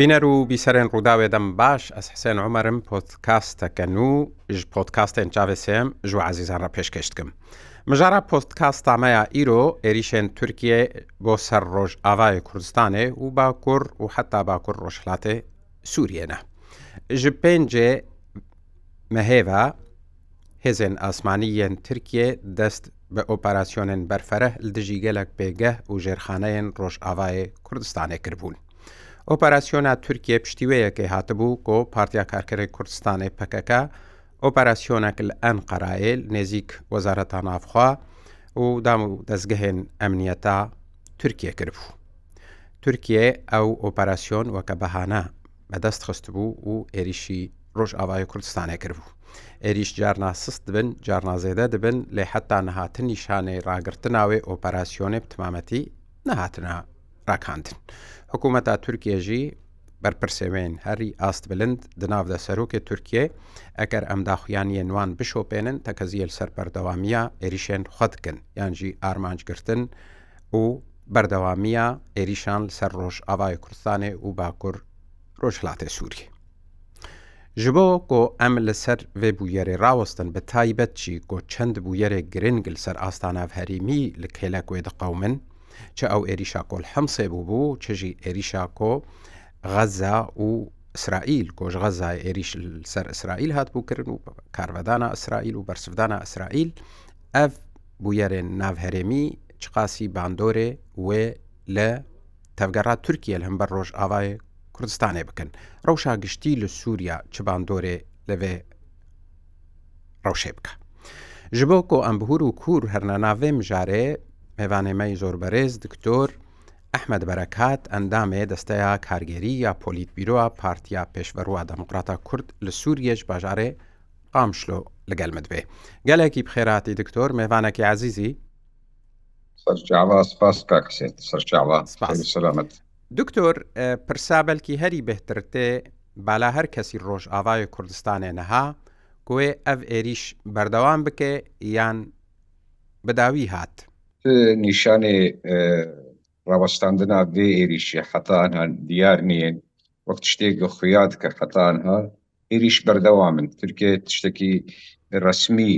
بینەر و بیسەرێن ڕووداوێدەم باش ئەس حسێن عمەرم پۆتکاستەکەن و ژ پۆتکاستێن چاوێسێم ژوو عزیزانە پێشکەشتکم. مژارە پۆستکاستامەیە ئیرۆ ئێریشێن تورکیە بۆ سەر ڕۆژ ئاوای کوردستانێ و باکوور و حتا باکوور ڕۆژهڵاتێ سوورێنە. ji pêncê mehêva hêzên asmanî yên Tirkiye dest bi operasyonên berfereh li dijî gelek pêgeh û jêrxaneyên Rojavayê Kurdistanê kiribûn. ئۆپەراسسیۆنا تورکیە پشتیوەیەکی هاتبوو کۆ پارتیا کارکەری کوردستانی پەکەکە ئۆپەراسسیۆنەك ئەن قەرایل نێزیک وەزارەتە نافخوا و دام و دەستگەهێن ئەمنیەتە تورکیە کردبوو. تورکیە ئەو ئۆپەراسسیۆن وەکە بەهانە بەدەست خست بوو و عێریشی ڕۆژ ئاوای کوردستانێ کردبوو. عێریش جارناسست بن جارنازێدە دەبن لێ حتا نەهاتن نیشانەی ڕاگرتناوێ ئۆپەراسسیۆنێ بتمامەتی نەهاتنە ڕاکاندن. حکوومەتا تورکێژی بەرپرسێوێن هەری ئاست بلند دناودە سەرۆکێ تورکێ ئەگەر ئەم داخوایانە نوان بشۆپێنن تەکەزیل سەرپەردەوامیە عێریشێن خوتکن یانجی ئارمانجگرتن و بەردەوامیە عێریشان سەر ڕۆژ ئاوای کوردستانێ و باکوور ڕۆژلاتێ سووری. ji bo ku em li ser vê bûyerê rawestin bi taybet jî ku çend bûyerê giring li ser astana herîmî li kêlekwê diqewmin چه ئەو ئێریشاکۆل هەمسێ بوو بوو چژی ئێریشاکۆ غەزا و ئیسرائیل کۆژ غەزای ئێریش سەر ئیسرائیل هاتبوو کردن و کاربدانە ئیسرائیل و بەرسدانە ئیسرائیل ئەف بویەرێن ناوهرێمی چقاسی باندۆرێ وێ لە تەفگەڕا تورکیە هەم بەر ڕۆژ ئاوای کوردستانێ بکەن ڕەوشا گشتی لە سووریا چ باندۆرێ لەوێ ڕەوشێ بکە. ji bo ku em bihur û kur herne navê mijarê پێوانێمەی زۆربەرێز دکتۆر ئەحمد بەرەکات ئەندامێ دەستەیە کارگەری یا پۆلیت بیرۆە پارتیا پێشبەروا دەموکراتە کورد لە سووریەش باژارێ قامشلۆ لەگەلمت بێ گەلێکی بخێراتی دکتۆر میێوانەکی عزیزی دکتۆر پرسابلکی هەری بهترتێ بالا هەر کەسی ڕۆژ ئاوای کوردستانێ نەها گوێ ئەف ئێریش بەردەوام بکێ یان بداوی هات نیشانێ ڕاوەستاندنا بێ عێریشی حەتان هەن دیار نیەن وەک شتێک خویات کە حەتان هە عێریش بەردەوا من ترکێ تشتێکی ڕسمی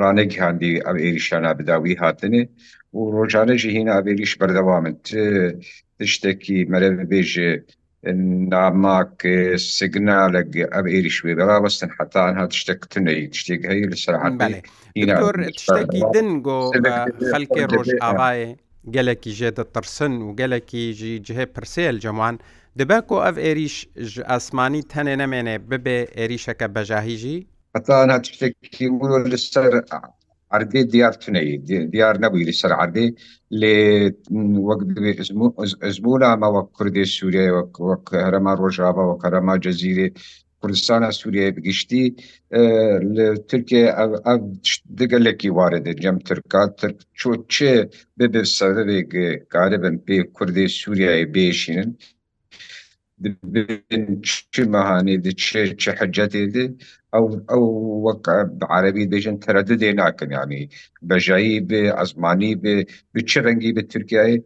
ڕانێک هەندی ئەم عێریشانە بداوی هاتنێ و ڕۆژانەژی هین ئاێریش بەردەوا من تشتێکی مەرە بێژێ ناماک سگنالە ئەم ئێری شوێ بەڕاوەستن حتان هات شتێک تونەی شتێک هەیە لە سەرحان شتێکی دنگۆ خەلکی ڕۆژ ئاوایە گەلێکی ژێدە ترسن و گەلێکیژی جهێ پرسێل جەوان دەبک و ئەف ئێریش ئاسمانی تەنێ نەمێنێ ببێ ئێریشەکە بەژاهیژی هەتان هات شتێکی لەسەر عردي ديار تني ديار نبوي لسر عردي لي وقت زبولا ما وقت كردي سوريا وقت هرما روجابا وقت هرما جزيرة کوردستانە سووریە بگشتی ترکیە دگەلێکی واردە جەم ترکا چۆ چێ ببێ سەرێک کارە بن پێ کوردی سووریای بێشینن چی مەهانێ چێ چه حجەتێ دێ ئەو ئەو وەک عربی بێژن تەرەدە دێ ناکەن ینی بەژایی بێ ئەزمانی بێ بچ ڕەنگی بە تورکایە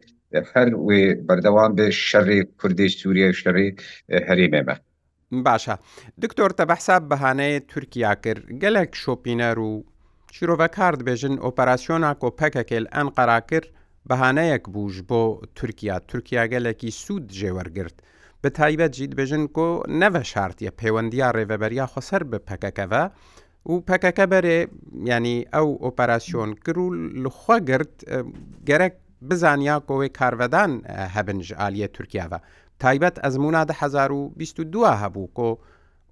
هەر وێ بەردەوام بێ شەڕێ کوردی سووریە شەڕێ هەرێمێمە. باشە دکتۆر تە بەحساب بەهانەیە تورکیا کرد گەلێک شۆپینەر و چیرۆڤە کارد بێژن ئۆپەراسسیۆنا کۆپەکەکێل ئەن قەرا کرد بەهانەیەک بووش بۆ تورکیا تورکیا گەلێکی سوود جێوەرگرت بە تایبەت جیت بێژن کۆ نەڤە شارتیە پەیوەندیا ڕێڤەبەریا خۆسەر بە پەکەکەەوە و پەکەکە بەرێ ینی ئەو ئۆپەراسیۆن کرو لەخواگررت گەرەک بزانیا کۆوەی کارڤدان هەبنج عالیە تورکیاوە تایبەت ئەزمونا 2022 هەبوو کۆ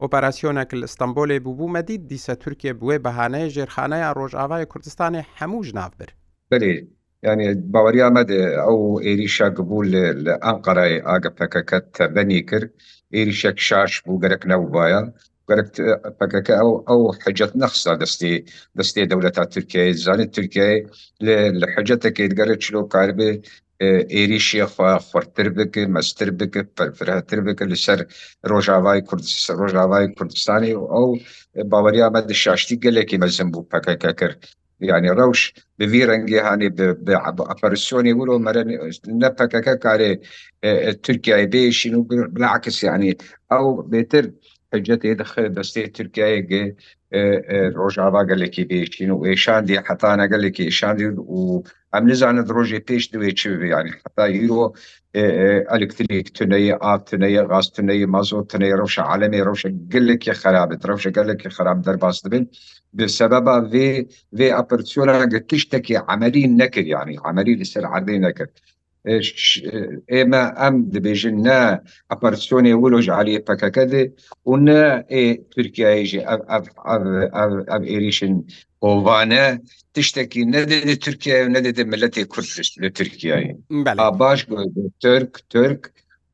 ئۆپەراسیۆنێک لە ئستمبولێ بووبوو مەدید دیسە تورکێ بووێ بەهانەیە ژێرخانەیە ڕۆژاوای کوردستانی هەموو ژناافبر. ینی باوەریا مەدێ ئەو عێریشە گبوو لە ئەنقەرای ئاگە پەکەکە تەبەنی کرد عێریشەك شاش بوو گەرەك نەوبایە پەکەکە ئەو ئەو حجت نەخسا دەستی دەستی دەولەتا تورکیای زانێت تورکای لە حجتەکەیت گەرە چلو کاربێ عێریشیە خوارتر بکە مەستر بکە پەرفراتر بکە لەسەر ڕۆژاوای کورد ڕۆژاوای کوردستانی و ئەو باوەریامە شاشتی گەلێکی مەزم بوو پەکەکە کرد یعنی ڕەوش بڤی ڕەنگی هاانی ئەپەرسیۆنی ورۆ مەرە نەپەکەکە کارێ تورکای بێشین و بلاعکەسی عنی ئەو بێتر حجەتی دەخ دەستی تورکایەگە ڕۆژاوا گەلێکی بێشین و ئێشاندی حتانە گەلێکی ئشاندی و ئەم نزانت ڕۆژێ پێش دوێ چ بیانی حتا هیرۆ ئەلکتریک تونەیە ئاتونەیە ڕاستونەیە مازۆتونەیە ڕەوشە عالمی ڕەوشە گلێکی خراپێت ڕەوشە گەلێکی خراپ دەرباز دەبن بسەبەبا وێ وێ ئەپەرسیۆرە گە تشتێکی عملی نەکرد ینی عملی لەسەر عردەی نەکرد. ئێمە ئەم دەبێژن نە ئەپەرسۆنێ ورۆژ عالیە پەکەکە دێ و نە ئێ تورکایژێ ئێریشن ئۆوانە تشتێکی نەدێت تورکیا و نەدێت ملەتی کورسش لە تورکیایی باش ترک ترک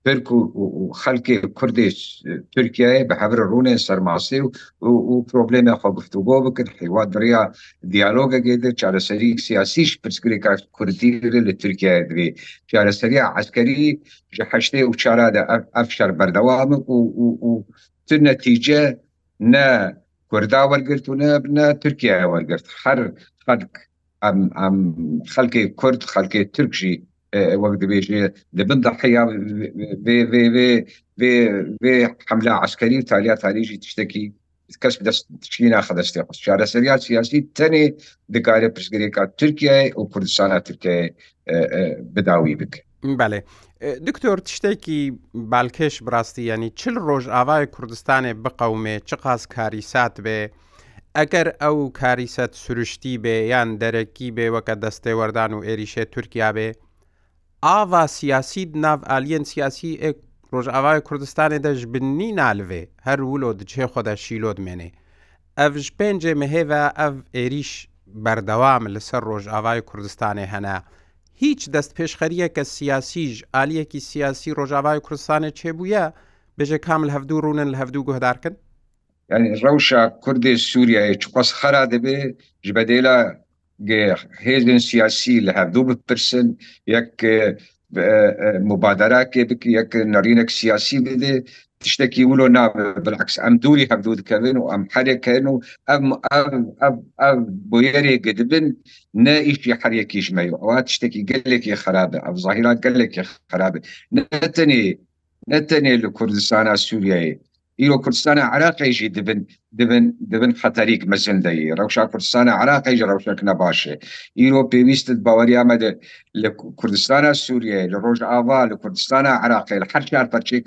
ترک و خەکی کوردش تورکیای بە حەبر ڕونێن سەرماسی و پرۆبلێمە خۆ گفتوبۆ بکرد حیوا دریا دیالۆگەگەێدە چارەسەری سیاسیش پرسکری کا کوردی لە تورکیا دوێ چارەسەری عسکەری هەشتێ و چارادا ئەفشار بەردەوام و تر نەتیجە نە کوردا وەرگرت و نە بنە تورکیا وەرگرت هەر خەک خەکی کورد خەکی ترکژی وەک دەبێژێ دەبن دەحیا حملا عسکەری و تالیا تاریژی تشتێکی کەس دەستچی ناخەدەستی قوست چارەسەریا سیاسی تەنێ دەکارە پرسگرێکا تورکیای و کوردستانە ترکای بداوی بکە بەێ دکتۆر تشتێکی بالکش براستی ینی چل ڕۆژ ئاوای کوردستانی بقەومێ چ قاس کاریسات بێ ئەگەر ئەو کاریسەت سروشتی بێ یان دەرەکی بێ وەکە دەستێوەردان و عێریشێ تورکیا بێ ئاوا سیاسی ناو ئالیەن سیاسی ئێک ڕۆژئاوای کوردستانی دەژ بنی نالوێ هەر ولۆ دچێ خۆدا شیلۆت مێنێ ئەڤژ پێنجێ مهێوە ئەڤ عێریش بەردەوام لەسەر ڕۆژئاوای کوردستانی هەنا هیچ دەست پێشخەریە کە سیاسیش ئالیەکی سیاسی ڕۆژاوای کوردستانی چێبووە بێژە کامل هەفتوو ڕونن لە هەفتوو گوهدارکن ڕەوشە کوردی سووریای چقۆس خەرا دەبێ ji bedêla هێزن سیاسی لە هەردوو بپرسن یەک مبادەراکێ بکی یەک نەرینەك سیاسی بدێ تشتێکی ولۆ نابێ بلعکس ئەم دووری هەردوو دکەن و ئەم حرێکەن و ئەم بۆیەرێ گدبن نە ئیشی حرێکیش مەی ئەوە تشتێکی گەلێکی خراپە ئەم زاهرات گەلێکی خراپە نەتەنێ نەتەنێ لە کوردستانە سووریایی ئیرۆ کوردستانە عراقیژی دبن دبن دبن خەتەریک مەزندایی ڕەوشا کوردستانە عراقیژ ڕەوشک نەباشێ ئیرۆ پێویستت باوەریامەدە لە کوردستانە سووریە لە ڕۆژ ئاوا لە کوردستانە عراقی لە هەر چار پەرچێک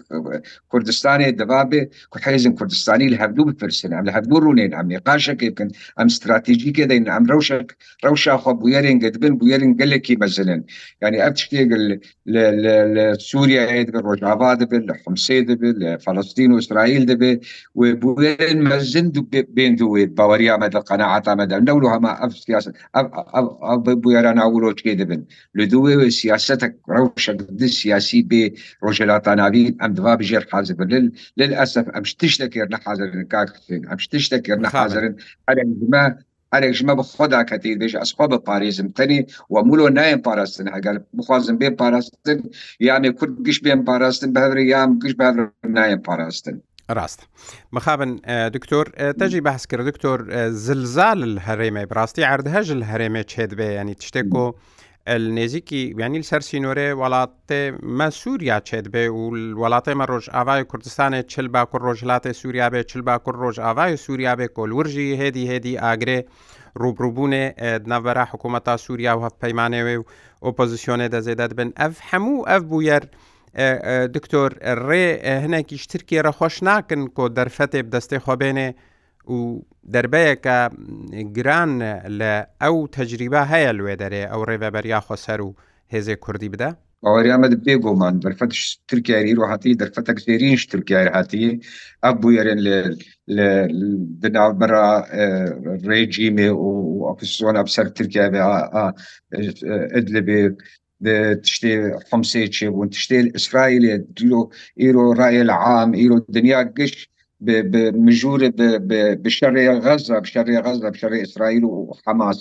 کوردستانی دەبابێ حێزم کوردستانی لە هەبدوو بپرسن ئەم لە هەبدوو ڕوونێن ئەم نێقاشەکە بکەن ئەم استراتیژیکە دەین ئەم ڕەوشک ڕەوشا خۆ بویێن گەدبن بویێن گەلێکی مەزنن ینی ئەم شتێگەل لە سووریا ڕۆژاوا دەبێت لە خمسێ دەبێت لە فلستین و اسرائیل مشکل دەبێ بێن مەژند بێن دوێت باوەری ئەمەدە قەنەعات ئەمەدەم دەول هەما ئەف بۆێران ئاوۆچکێ دەبن لە دوێ سیاستك ڕەوشە سیاسی بێ ڕۆژێلاتاناوی ئەم دوا بژێر حازبن لل ئەسف ئەم شتشتەکرد نەحازرن کاکن ئەم شتشتەکرد نەحازرن ئەمە هەرێک ژمە بە خۆدا کەتی بێژ ئەسخوا بە پارێزم تەنی و مولۆ نایەن پاراستن ئەگەر بخوازم بێ پاراستن یامێ کورد گشت بێن پاراستن بەور یام گشت بە نایەن پاراستن. ڕاستە مخابن دکتۆر تەجی بەحس کرد دکتۆر زلزال هەرێمە بڕاستی عردهەژ هەرێمە چێت بێ ینی تشتێک بۆ نێزیکی بیانی سەر سینۆرێ وڵاتێ مە سووریا چێت بێ و وڵاتێ مە ڕۆژ ئاوای کوردستانێ چل باکوڕ ڕۆژلاتی سووریا بێ چل باکوڕ ڕۆژ ئاوای سووریا بێ کۆلورژی هێدی هێدی ئاگرێ ڕوبڕوبوونێ نەڤەرا حکوومەتا سووریا و هەف پەیمانێوێ و ئۆپۆزیسیۆنێ دەزێدەت بن ئەف هەموو ئەف بووەر دکتۆر ڕێ هەنێکی شترکی ڕەخۆش ناکن کۆ دەرفەتێ دەستی خۆبێنێ و دەربەیەکە گران لە ئەو تەجریبا هەیە لێ دەرێ ئەو ڕێبەبەریا خۆسەر و هێزێ کوردی بدە ئەوریامەد بێ گۆمان دەرفەت ترکیاری ڕۆهاتی دەرفەتە زێریش ترکیار هاتی ئە بووێرن لە بناوبرا ڕێجیمێ و ئەپسۆن ئەپسەر ترکیا لەبێ تشتێ خمسێ چێبوون تشتێ ئیسرائیلە دیرۆ ئیرۆ ڕایە لە عام ئیرۆ دنیا گشت مژور بشەڕێ غەزە بشەڕێ غەزە بشەڕێ ئیسرائیل و حماس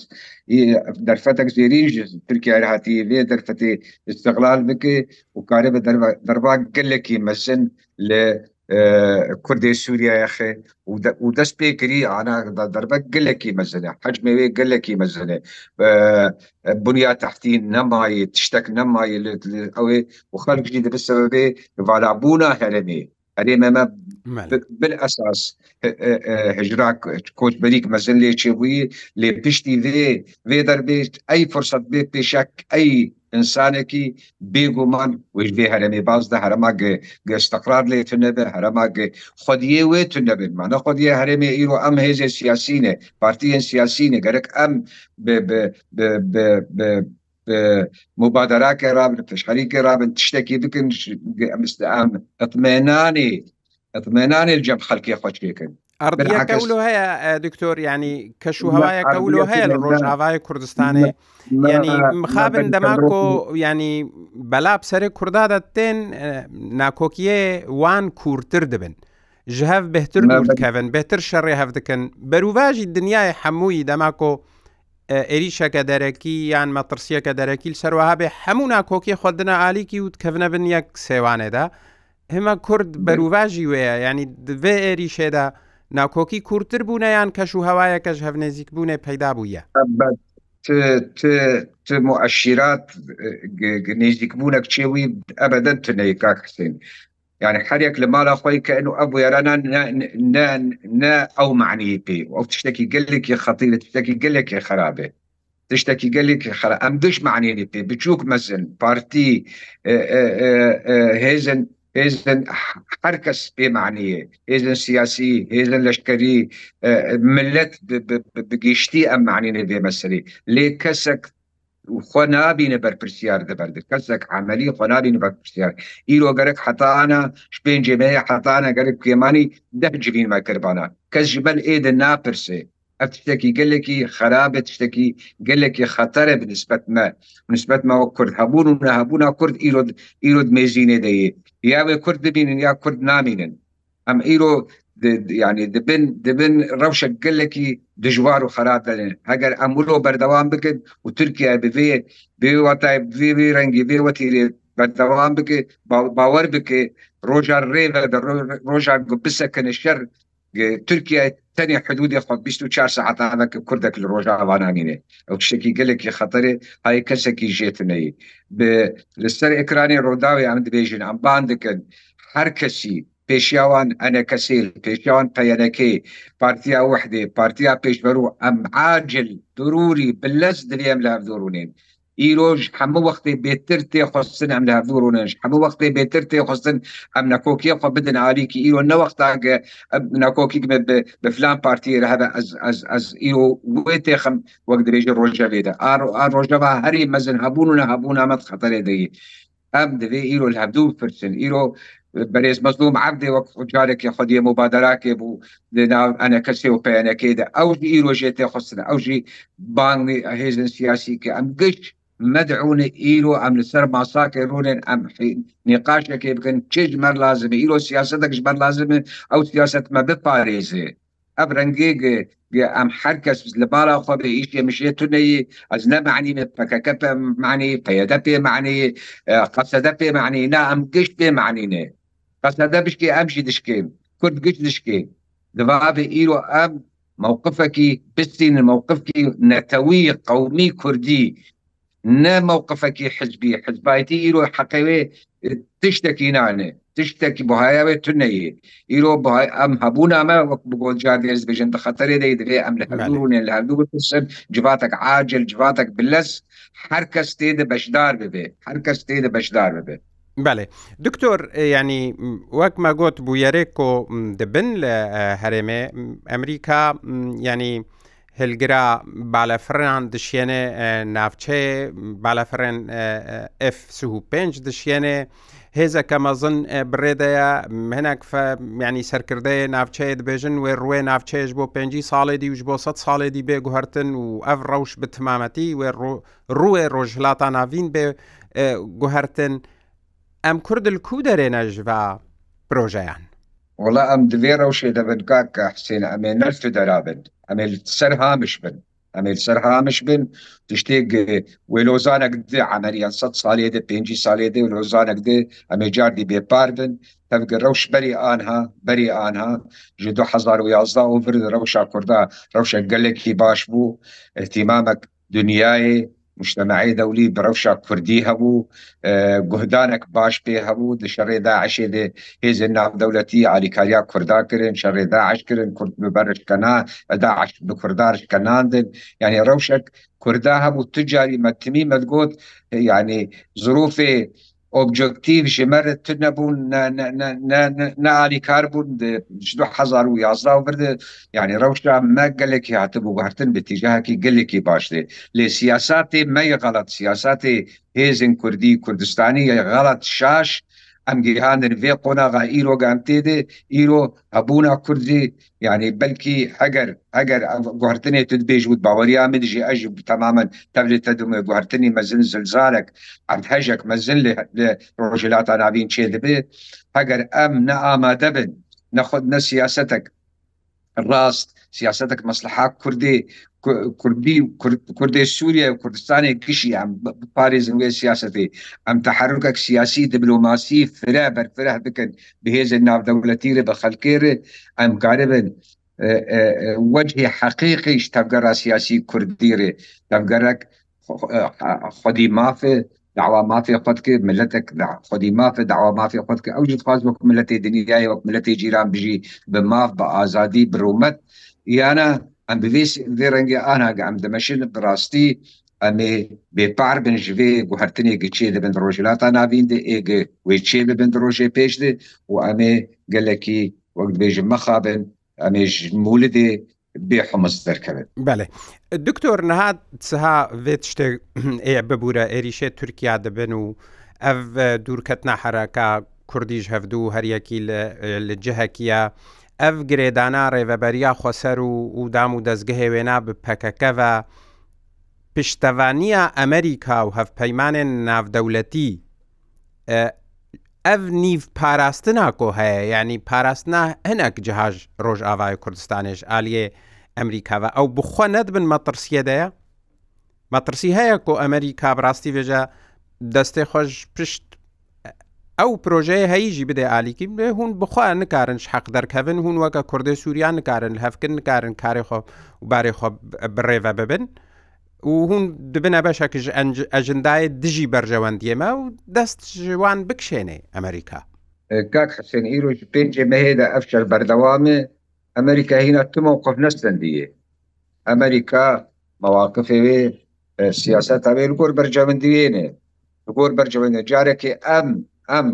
دەرفەتك زێریژ ترکیار هاتی وێ دەرفەتی استقلال بکە و کارە بە دەربا گەلێکی مەسن لە کوردی سووریا یخێ و دەست پێکری ئانا دەربە گلێکی مەزنە حجمێوێ گلێکی مەزنێ بنیا تحتی نەمایە تشتێک نەمایە ئەوێ و خەلکی دەبێ والابوونا هەرێنێ ئەرێ مەمە بل ئەساس هجرا کۆچ بەریک مەزن لێ چێبووی لێ پشتی وێ وێ دەربێت ئەی فرسەت بێ پێشک ئەی ئینسانێکی بێگومان وش بێ هەرمی بازدا هەرما گەستەقرار لێتون نەبێ هەرما خودیە وێتون نەبێتمانە خودیە هەرێمی ئیرۆ ئەم هێزە سیاسینە پارتیەن سیاسینە گەرەك ئەم مبادەراکە رابن پشخەریکە رابن تشتێکی بکن ئەتمێنانی ئەتمێنانی جەم خەلکی خۆچکێکن ئەردەکەولو هەیە دکتۆر ینی کەشوهوایە کەولو هەیە لە ڕۆژاوای کوردستانی ینی مخابن دەماکۆ ینی بەلاب سەر کوورددا دەتێن ناکۆکیە وان کورتتر دەبن. ژهف بهتر کەن بهتر شەڕێ هەف دەکەن بەروواژی دنیای هەمووی دەماکۆ عێریشەکە دەرەکی یان مەترسیەکە دەرەکیل سەرەها بێ هەموو ناکۆکی خوردنە ئالیکی و کەونە بن یەک سێوانێدا همە کورد بەروواژی وەیە ینی دوێ عێریشێدا ناکۆکی کورتتر بوونیان کەش و هەوایە کەش هەفنێزیک بوونێ پەیدا بووە مؤشرات نزیک بوونە کچێوی ئەبدەن تنەیە کاکسین يعني حريك لما لا خوي كانه ابو يرانا نا نا او معني بي او تشتكي قال لك يا خطيره تشتكي قال لك يا خرابه تشتكي قال لك يا خرابه ام دش معني بي بتشوك مثلا بارتي هيزن هێزن هەر کەس پێمانەیە هێزن سیاسی هێزن لەشکری ملت بگەشتی ئەم معنیە بێمەسری لێ کەسك خۆ نابینە بەرپرسیار دەبەر کەسێک عملی خۆنابین بەرپرسیار ئیرۆ گەرەك حتاانە شپێن جێمەیە حتاانە گەرە پێمانی دەجبین مەکردبانە کەس ji بەل ئێدە ناپرسێ ev tiştekî gelekî xerabet tiştekî gelekî xetere bi nispet me nispet me Kurd hebûn û nebûna Kurd îrod îrod mezînê deyê یاوێ کورد ببینن یا کورد نامینن ئەم ئیرۆ ینی دبن دبن ڕەوشە گەلێکی دژوار و خراب دەێن هەگەر ئەمرۆ بەردەوام بکرد و تورکیا بێ بێوەتایێ ڕەنگی بێوەتیێ بەردەوام بکە باوەەر بکە ڕۆژان ڕێوە ڕۆژان گوپسەکەنە شەر تورکیا تەنی حدودی خۆ 24 ساعتانەکە کوردێک لە ڕۆژە ئەوانانینێ ئەو شتێکی گەلێکی خەتەرێ ئای کەسێکی ژێتنەی لەسەر ئەکرانی ڕۆداوی ئەم دبێژین ئەم باندەکەن هەر کەسی پێشیاوان ئەنە کەسیل پێشیاوان پەیەنەکەی پارتیا وحدێ پارتیا پێشبەر و ئەم عاجل دوروری بلەست درێم لە دۆڕونین ئیرۆژ هەموو وەختی بێتتر تێخواستن ئەم لە هەورونش هەموو وەختی بێتتر تێخواستن ئەم نەکۆکی خوا بدن علیکی ئیرۆ نەوەختاگە نەکۆکی بە فلان پارتی هەب ئیرۆ وێ تێخم وەک درێژە ڕۆژە بێدا ڕۆژەوە هەری مەزن هەبوون و هەبوون ئەمەد خەتەرێ دەیە ئەم دەوێ ئیرۆ هەبدوو پرچن ئیرۆ بەێز مەزلوم عبدێ وەک جارێکی خودی مبادراکێ بوو ئەە کەسێ و پەیانەکەیدا ئەو ئیرۆژێتێ خستن ئەوژی بانگی هێزن سیاسی کە ئەم گشت مدعون ئیرۆ ئەم لەسەر ماساکە ڕونێن ئەم نقاشەکەی بکەن چێژ مەر لازمە ئیرۆ سیاستەکەش بەر لازمە ئەو سیاستمە بپارێزێ ئەب ڕەنگێگە ئەم هەرکەس لە بالا خۆبێ ئیشێ مشێ تونەیە ئەز نەمانی پەکەکە پێ معنی پەیەدە پێ معنی قەسەدە پێ معنی نا ئەم گشت پێ معنیێ قەسەدە بشکێ ئەمشی دشکێ کورد گشت دشکێ دەواابێ ئیرۆ ئەم موقفەکی بستین موقفکی نەتەوی قومی کوردی نه موقفکی حزبی حزبایتی ایرو حقوی تشتکی نانه تشتکی بهایا به تو نیه ایرو بهای ام هبون اما وقت بقول جادیز بجن بخطر دی دی ام له هدورون له هدور بسن جباتك عاجل جباتك بلس هر کس تید بشدار ببه هر کس تید بشدار ببه بەێ دکتۆر ینی وەک مەگوت بوو یاێک کۆ دەبن لە هەرێمێ ئەمریکا ینی هلگرا بالەفران دشێنێ ناوچێ بالەفرێن F5 دشێنێ هێزە کە مەزن برێدەیە هەنێک میانی سەرکردەیە ناوچەیە دبێژن وێ ڕوێ ناوچەیەش بۆ 5 ساڵێدی وش بۆ 100 ساڵێدی بێگوهرتن و ئەف ڕەوش بتمامەتی وێ ڕوێ ڕۆژهلاتا ناوین بێ گوهرتن ئەم کوردل کو دەرێنە ژva پرۆژەیان. وڵا ئەم دوێ ڕەوشێ دەبن کاکە حسێن ئەمێ نەرت دەرابن. ئەمێ سەر هامش بن ئەمێ سەر هامش بن تشتێک وێلۆزانك عملیان سە سالێ دە پێ سالێ دە لۆزانك دێ ئەمێ جاردی بێپار بن تەفگە ڕەوش بەری آنها بەری آنها ژ 2011 و برد ڕەوشا کووردا ڕەوشە گەلێکی باش بوو احتیمامك دنیاە مشتمعی دەولی برەوشا کوردی هەبوو گهدانێک باش پێ هەبوو لە شەڕێدا عشێ دێ هێز ناودەولەتی علیکاریا کووردا کردن شەڕێدا عشکردن کورد ببەرشکەنا ئەدا بە کوردارشکەناندن یعنی ڕەوشک کووردا هەبوو تجاری مەتمی مەدگوت یعنی ظروفی ئۆبجکتیو ژمەرە ت نەبوون نعالی کار بوون هزار و یازدا برده یعنی ڕەوشدا مە گەلێکی هاتبوو بەهرتن بتیژاکی گەلێکی باشێ لێ سیاساتی مەی غەڵەت سیاساتی هێزن کوردی کوردستانی غەڵەت شاش ئەمگیرانن vê qonaغا îrogan têdê îro hebûna Kurdî yani belkî heger heger guhartinê tu dibêj û baweriya min jî ez tamamen tevlê te dume guhartinî mezin zilzarek em hejek mezin li rojilata navîn çê dibe heger em ne amade bin ne xud ne siyasetek ڕاست سیاستك مەسلحا کوردی کوردی کوردی سووریا و کوردستانی کشی ئەم پارێزن وێ سیاستی ئەم تحرکك سیاسی دیبلوماسی فرە بەرفرە بکەن بهێز ناودەولەتیرە بە خەلکێرە ئەم کاربن وجهی حقیقیش تەبگەرا سیاسی کوردیرێ تەبگەرەك خودی مافێ دعوة مافيا قدك ملتك خدي مافيا دعوة مافيا قدك أو جد خاص وك ملتي دنياي وك ملتي جيران بجي بماف بآزادي برومت يانا أم بفيس ذيرنجي أنا عم دمشن براستي ئەمێ بێپار بن ژێ گوهرتنێک چێ دەبن ڕۆژلات ناویندە ئێگە وێ چێ ببن ڕۆژێ پێشدە و ئەمێ گەلەکی وەک بێژە مەخابن ئەمێ مولدێ بێحمەس دەرکەوێت بەێ دکتۆر نەهات سها وێت شتێک ئێ ببوورە ئێریشێ تورکیا دەبن و ئەف دوورکەت نەحەرەکە کوردیش هەفت و هەریەکی لە جهەکیە ئەف گرێدانە ڕێڤەبەریا خۆسەر و و دام و دەستگەهێ وێنا بپەکەکەەوە پشتەوانیە ئەمریکا و هەفپەیمانێن ناودەولەتی ئەف نیڤ پاراستناکۆ هەیە ینی پاراستنا هەنەك جهاژ ڕۆژ ئاوای کوردستانێش ئالیێ ئەمریکاوە ئەو بخۆ نەتبن مەترسیەدەیە مەترسی هەیە کۆ ئەمریکا بڕاستی بێژە دەستێ خۆش پشت ئەو پرۆژەیە هەیژی بدێ ئالیکی بێ هون بخوایان نکارن حەق دەرکەبن هون وەکە کوردی سووریان نکارن هەفکن نکارن کارێ خۆ وبارێ خۆ بڕێڤە ببن. و هون دبنە بەشەکەش ئەژندای دژی بەرژەوەندیێمە و دەست ژوان بکشێنێ ئەمریکا کاک حسێن ئیرۆژ پێنجێ مەهێدا ئەفشەر بەردەوامێ ئەمریکا هینە تمە و قف نەستندیە ئەمریکا مەواقفێوێ سیاست ئەوێ گۆر بەرجەوەندیێنێ گۆر بەرجەوەندە جارێکی ئەم ئەم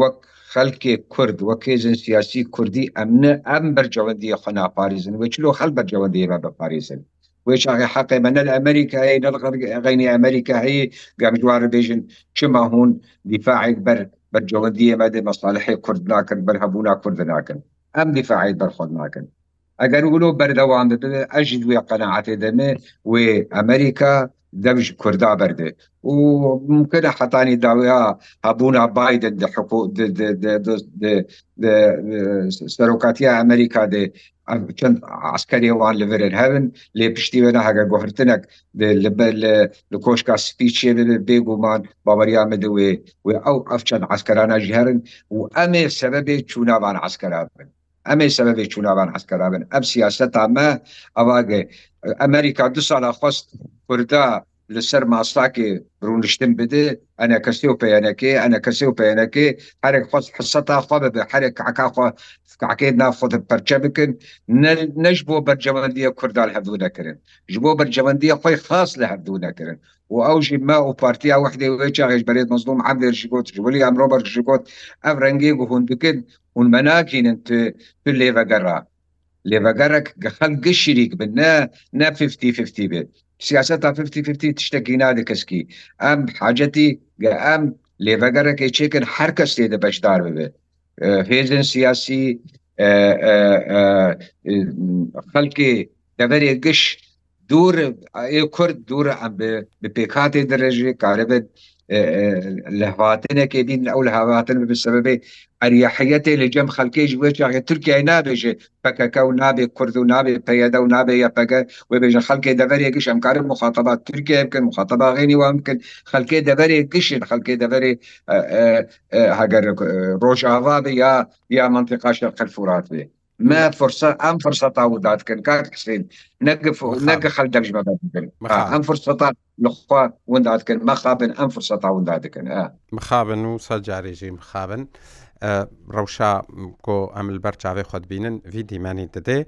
وەک خەلکێ کورد وەکێزن سیاسی کوردی ئەمنە ئەم بەرجەوەندیە خۆناپارێزن وچلو خەل بەرجەوەندیێمە بە پارێزن وێچاقی حقی منەل ئەمریکای غینی ئەمریکا هەیە گەمجوارە بێژن چما هون دیفاعێک بەر بەرجەوەندیە مەدە مەساالحی کورد ناکرد بەر هەبوونا کورد ناکەن ئەم دیفاعیت بەرخۆت ناکەن ئەگەر ولو بەردەوام دەبێت ئەژید وێ قەنەعاتێ دەمێ وێ ئەمریکا دەویش کوردا بەردێ و ممکنە حتانی داویا هەبوونا بادن سەرۆکاتی ئەمریکا دێ چەند عسکەریوان لەورن هەبن لێ پشتیوێنە هەگە گوهرتنك لە کۆشکا سپیچێ بێگومان باوەریامە دوێ و ئەو ئەفچەند عسکەرانە ژهرن و ئەمێ سەبەبێ چووناوان عسکەرا بن ئەمە سەبەبی چوناوان عسکەرابن ئەم سیاستامە ئەواگە ئەمریکا دو ساڵە خۆست کووردا لەسەر ماستاکێ ڕونشتن بدە ئەنە کەسی و پەیانەکەی ئەنە کەسی و پەیانەکەی هەرێک خۆ حسە تا خۆ ببێ هەرێک عکاخواکەی ناخۆت پەرچە بکن نەش بۆ بەرجەوەندیە کوردال هەبوو نەکردن ji بۆ بەرجەوەندیە خۆی خاص لە هەردوو نەکردن و ئەو ژی ما و پارتیا وحدی وێچغش بەێت مزلوم عبدێژی گوت ژولی ئەم ڕۆبەرژی گوت ئەم ڕەنگی و هوندکن اون مەناکینن تو لێڤگەڕا لێڤگەرک خەڵ گەشتیک بن نە 50 50 بێت سیاست تا 50 تشتێکی نادەکەسکی ئەم حاجەتی ئەم لێڤگەرەکەی چێکن هەر کەس تێدە بەشدار ببێت هێزن سیاسی خەڵکی دەبەرێ گشت دوور کورد دوورە ئەم بە پێکاتێ دەڕێژێ کارەبێت لە هااتێنێکی دین ئەو لە هاواتن بسببێ ئەریحەتێ لە جەم خەکەیش وێتیاگە ترکیای نابێژێ پکەکە و نابێ کورد و نابێ پەیەدە و نابێ یا پەگە و بێژە خەکێ دەبەرێکیش ئەمکارم مخاطبات ترکیە بکەن مخاطبا غێنی وام بکەن خەکێ دەبەرێ کشن خەکێ دەبەرێ هەگەر ڕۆژاوا بێ یا یا منطقاشە قەرفورات بێ ما فرصة أم فرصة تعوضات كان كان كسين نك نك خل درج ما بدل أم فرصة لخوا وندات كان ما خابن أم فرصة تعوضات كان آه مخابن وسجاري جي مخابن ڕەوشا کۆ ئەمل بەرچاوی خۆت بینن ڤیدیمانی دەدێ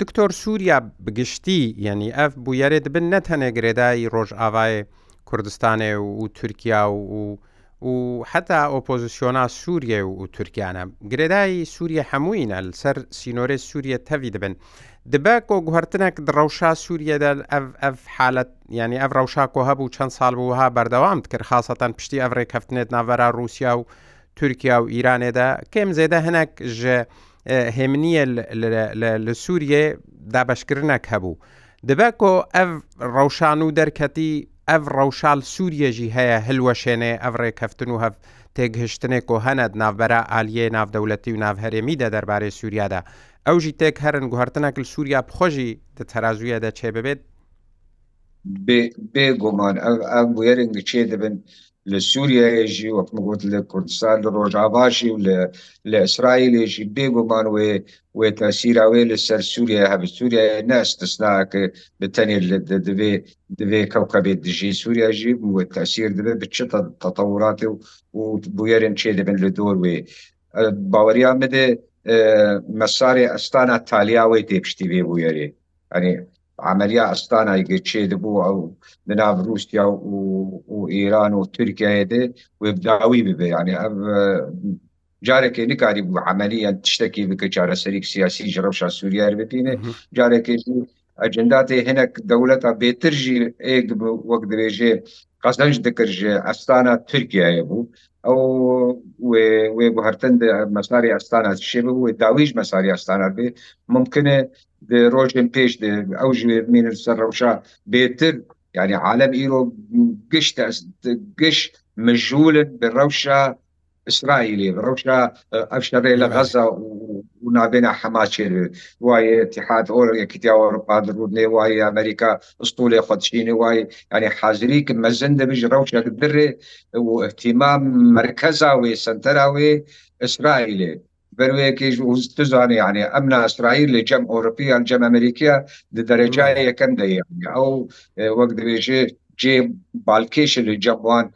دکتۆر سووریا بگشتی یعنی ئەف بویارێ دبن نەتەنێ گرێدایی ڕۆژ ئاوای کوردستانێ و تورکیا و و حتا ئۆپۆزیسیۆنا سووریە و تورکیانە گرێدایی سووریە هەمووینە لەسەر سینۆرە سووریە تەوی دەبن دبە کۆگوهرتنێک ڕەوشا سووریەدا ئەف حالت ینی ئەف ڕەوشا کۆ هەبوو چەند ساڵ بووها بەردەوام کرد خاستان پشتی ئەف ڕێکەفتنێت ناڤرا رووسیا و تورکیا و ئیرانێدا کێم زێدە هەنێک ژە هێمنیە لە سووریێ دابشکردنەک هەبوو. دبە کۆ ئەف ڕەوشان و دەرکەتی ئەف ڕەوشال سووریەژی هەیە هلوەشێنێ ئەڤڕێ کەفتن و هەف تێکهشتنێک و هەنەت ناوبەرە ئالیە ناودەوڵەتی و ناوهرێمیدا دەربارەی سووریادا ئەوژی تێک هەرن گوهرتنەکل سووریا بخۆژی تەرازویە دەچێ ببێت بێگومان ئەم بێرنگ چێ دەبن لە سووریایەژی وەکمەگوت لە کوردستان لە ڕۆژاواشی و لە لە ئەسرائیلێژی بێگومان وێ وێ تاسیراوێ لە سەر سووریا هەب سووریا ناستەسناکە بە تەنێر لە دەبێ دەبێ کەوکە بێت دژی سووریاژی وێ تاسیر دەبێت بچێتە تەتەوراتێ و بویێرن چێ دەبن لە دۆر وێ باوەریان بدێ مەساری ئەستانە تالیاوەی تێپشتی بێ بویێرێ ئەنی عملیا ئەستانایگە چێ دەبوو ئەو لەناو رووسیا و ئێران و تورکایەدە وێبداوی ببێ ینی جارێکی نکاری بوو عملیان تشتێکی بکە چارەسەری سیاسی ژڕەوشا سووریار ببینێ جارێکی ئەجنداتی هەنێک دەولەتە بێترژی ئێک وەک درێژێ قەزەنج دەکرژێ ئەستانە تورکایە بوو او وهرتن مەساری ئەستانات شێبە و داویش مەساری ئەستانات بێ ممکنە ڕۆژێن پێش ئەو ژێمین سەر ڕەوشا بێتر یعنی عالم ئیرۆ گشت گشت مژولن بە ڕەوشە ئیسرائیلی ڕەوشە ئەفشەڕێ لە غەزا و نابێنە حەماچێر وایە اتحاد ئۆرەیەکی ئەوروپا درودێ وایە ئەمریکا ستولی خودچینی وای ینی حاضری کە مەزن دەبیژ ڕوشێک درێ و احتیمام مرکزاوێ سنتەراوێ ئیسرائیلێ بەروەیەکیش دزانانی یعنی ئەمنا ئەسرائیل لە جەم ئۆروپی ئەم جەم ئەمریکیا دەرەجای یەکەم دەیە ئەو وەک دەبێژێ جێ بالکێش لە جەبوان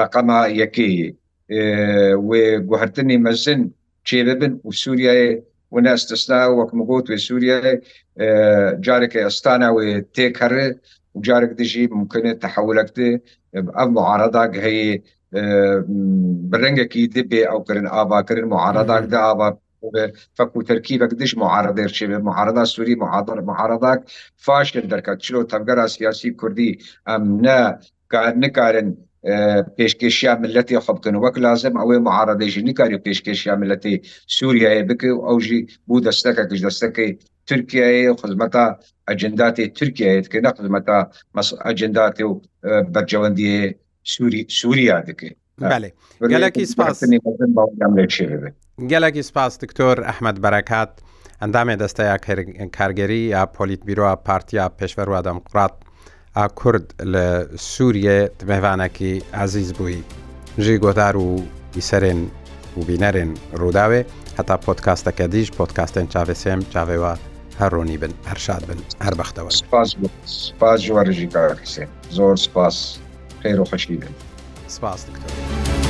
رقم یەکی ve guhertinî mezin çêvebin û Sûriyaye win estisna wek min got ve Sûriyaye careke estana wê têkere û carek de jî mumkin tehewlek de ev muarada heyê bi rengekî dibê ew kirin avakirin muarada de ava فکو ترکیبک دش معارضر چه به معارضه سوری معارضه معارضه فاش درکات چلو تبگر سیاسی کردی ام نه کار نکارن پێشکێشیان ملەتی خەبکن وەک لازم ئەوەی معارەدەژی نیکاری و پێشکێشیان ملەتی سووریایە بکە و ئەوژی بوو دەستەکە کەش دەستەکەی تورکیاە و خزمەتە ئەجنداتی تورکیایت کە نەخزمەتە ئەجنداتی و بەرجەوەندی سووری سووریا دەکەیت گەلکی سپاس گەلکی سپاس دکتۆر ئەحمد بەرەکات ئەندامێ دەستەیە کارگەری یا پۆلیت بیرۆە پارتیا پێشەر وادەم قڕات ئاکورد لە سووریە دمەوانەکی ئازیز بووی ژی گۆدار و ئیسەرێن و بینەرێن ڕووداوێ هەتا پۆتکاستەکە دیش پۆتکاستێن چاوێسێم چاوێوە هەڕۆنی بن هەرشاد بن هەر بەختەوە سپاس وەرژی کارکسێ زۆر سپاس خێر و خەشی بن سپاس دکتۆر.